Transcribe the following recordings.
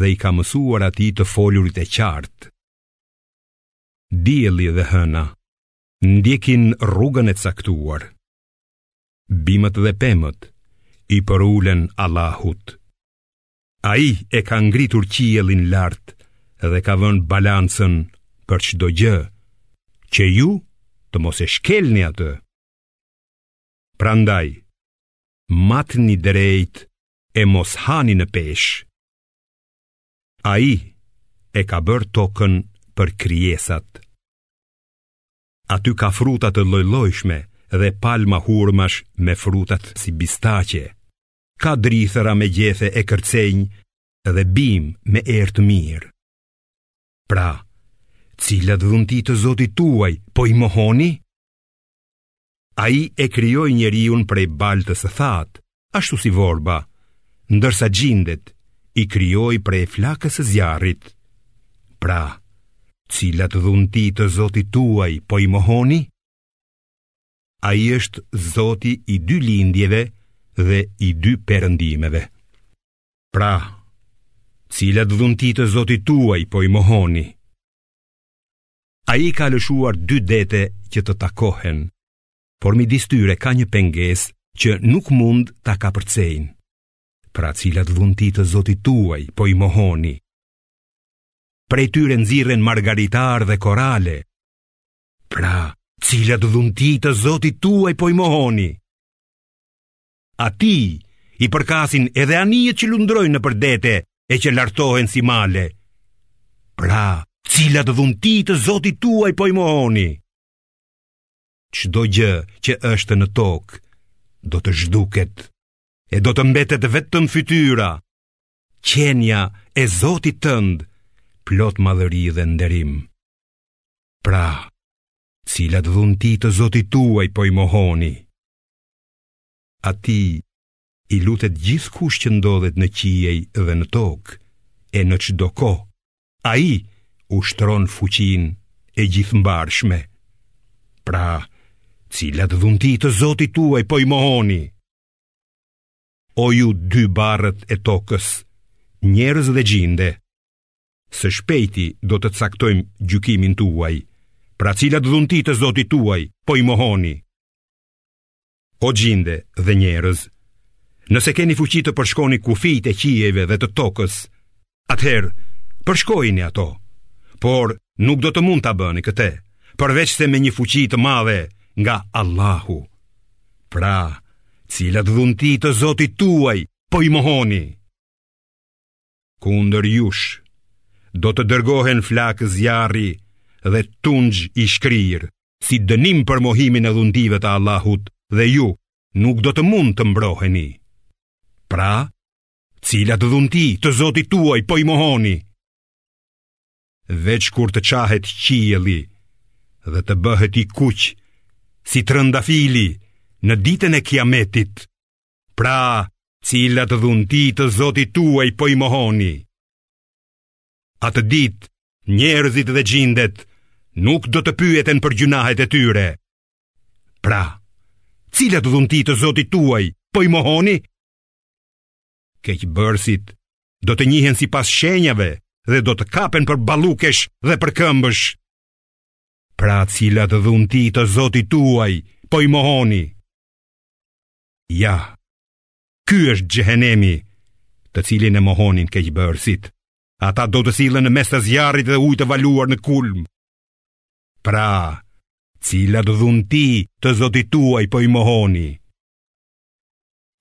dhe i ka mësuar atij të folurit e qartë. Dielli dhe hëna ndjekin rrugën e caktuar. Bimët dhe pemët i përulen Allahut. Ai e ka ngritur qiellin lart dhe ka vënë balancën për çdo gjë, që ju të mos e shkelni atë. Prandaj, matni drejt e mos hani në peshë. Ai e ka bërë tokën për krijesat. Aty ka fruta të llojllojshme dhe palma hurmash me frutat si bistaqe. Ka drithëra me gjethe e kërcenj dhe bimë me erë të mirë. Pra, cilat dhunti të zotit tuaj po i mohoni? Ai e krijoi njeriun prej baltës së thatë, ashtu si vorba, ndërsa xhindet i krijoi prej flakës së zjarrit. Pra, cilat dhunti të zotit tuaj po i mohoni? Ai është zoti i dy lindjeve dhe i dy perëndimeve. Pra, cilat dhunti të zotit tuaj po i mohoni? Ai ka lëshuar dy dete që të takohen, por midis tyre ka një pengesë që nuk mund ta kapërcejnë, pra cilat dhunti të zotit tuaj po i mohoni. Prej tyre nxirren margaritarë dhe korale, pra cilat dhunti të zotit tuaj po i mohoni. Atij i përkasin edhe anijet që lundrojnë nëpër dete e që lartohen si male. Pra, cilat dhunti të zotit tuaj po i mohoni? Çdo gjë që është në tokë, do të zhduket e do të mbetet vetëm fytyra, qenia e zotit tënd, plot madhëri dhe nderim. Pra, cilat dhunti të zotit tuaj po i mohoni? Atij i lutet gjithkush që ndodhet në qiej dhe në tokë, e në çdo kohë, ai ushtron fuqinë e gjithëmbarshme. Pra, cilat dhunti të zotit tuaj po i mohoni? O ju dy barrët e tokës, njerëz dhe xhinde, së shpejti do të caktojmë gjykimin tuaj, pra cilat dhunti të zotit tuaj po i mohoni? O xhinde dhe njerëz, nëse keni fuqi të përshkoni kufijtë e qiejve dhe të tokës, atëherë përshkojini ato, por nuk do të mund ta bëni këtë, përveçse me një fuqi të madhe nga Allahu. Pra, cilat dhunti të Zotit tuaj po i mohoni? Kundër jush Do të dërgohen flakë zjarri Dhe tunxh i shkrirë Si dënim për mohimin e dhuntive të Allahut Dhe ju nuk do të mund të mbroheni Pra, cilat dhunti të zotit tuaj po i mohoni Veç kur të çahet qielli Dhe të bëhet i kuq Si trëndafili në ditën e kiametit Pra, cilat dhunti të Zotit tuaj po i mohoni? Atë ditë, njerëzit dhe xhindet nuk do të pyeten për gjynahet e tyre. Pra, cilat dhunti të Zotit tuaj po i mohoni? Keqbërësit do të njihen sipas shenjave dhe do të kapen për ballukesh dhe për këmbësh. Pra cilat dhundi të Zotit tuaj po i mohoni? Ja, ky është xhehenemi të cilin e mohonin keqbërësit. Ata do të sillen në mes të zjarrit dhe ujit të valuar në kulm. Pra, cilat dhunti të zotit tuaj po i mohoni?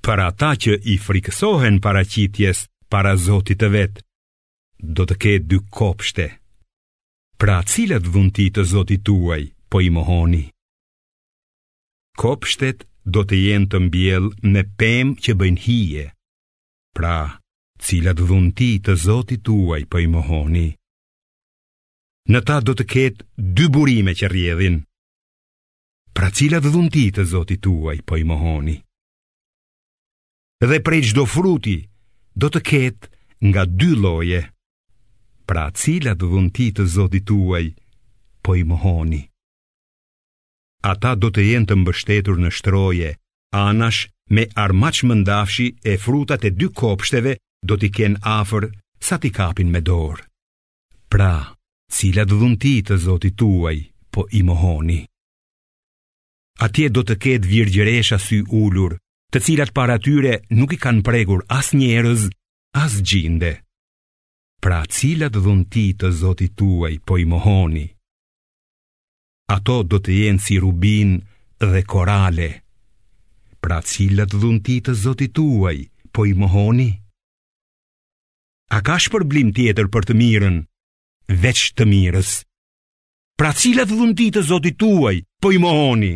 Për ata që i frikësohen paraqitjes para zotit të vet, do të ketë dy kopshte. Pra cilat dhunti të zotit tuaj po i mohoni? Kopshtet do të jenë të mbjellë me pemë që bëjnë hije. Pra, cilat dhunti të zotit tuaj po i mohoni? Në ta do të ketë dy burime që rrjedhin. Pra cilat dhunti të zotit tuaj po i mohoni? Dhe prej çdo fruti do të ketë nga dy lloje. Pra cilat dhunti të zotit tuaj po i mohoni? Ata do të jenë të mbështetur në shtroje, anash me armaç mëndafshi e frutat e dy kopshteve do t'i kenë afër sa t'i kapin me dorë. Pra, cilat dhunti të zotit tuaj, po i mohoni. Atje do të ketë virgjëresha syulur, të cilat para tyre nuk i kanë prekur as njerëz, as xhinde. Pra cilat dhunti të zotit tuaj po i mohoni. ato do të jenë si rubinë dhe korale. Pra cilat dhunti të zotit tuaj, po i mohoni? A ka shpërblim tjetër për të mirën, veç të mirës? Pra cilat dhunti të zotit tuaj, po i mohoni?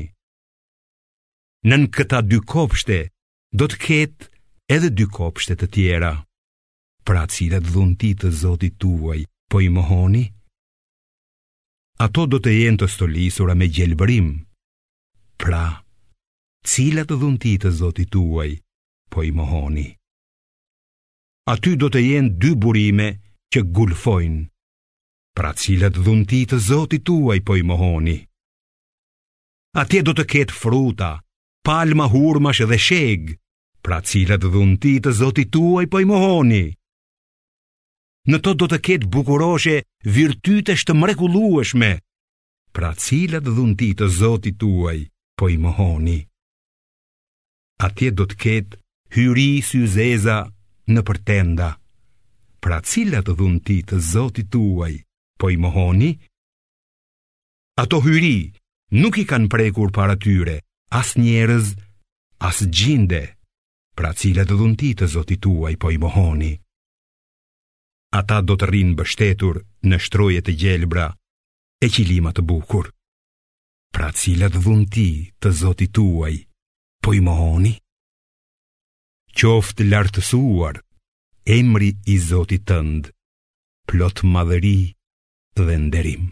Nën këta dy kopshte, do të ketë edhe dy kopshte të tjera. Pra cilat dhunti të zotit tuaj, po i mohoni? Ato do të jenë të stolisura me gjelbërim. Pra, cilat dhunti të zotit tuaj, po i mohoni. Aty do të jenë dy burime që gulfojnë. Pra cilat dhunti të zotit tuaj, po i mohoni. Atje do të ketë fruta, palma hurmash dhe shegë, pra cilat dhunti të zotit tuaj, po i mohoni. Në to do të ketë bukuroshe virtytesh të mrekullueshme, pra cilat dhunti të Zotit tuaj po i mohoni. Atje do të ketë hyri syzeza nëpër tenda, pra cilat dhunti të Zotit tuaj po i mohoni. Ato hyri nuk i kanë prekur para tyre as njerëz, as xhinde, pra cilat dhunti të Zotit tuaj po i mohoni. Ata do të rrinë mbështetur në shtroje të gjelbra e qilima të bukur. Pra cilat dhunti të zotit tuaj, po i mohoni? Qoftë lartësuar, emri i zotit tënd, plot madhëri dhe nderim.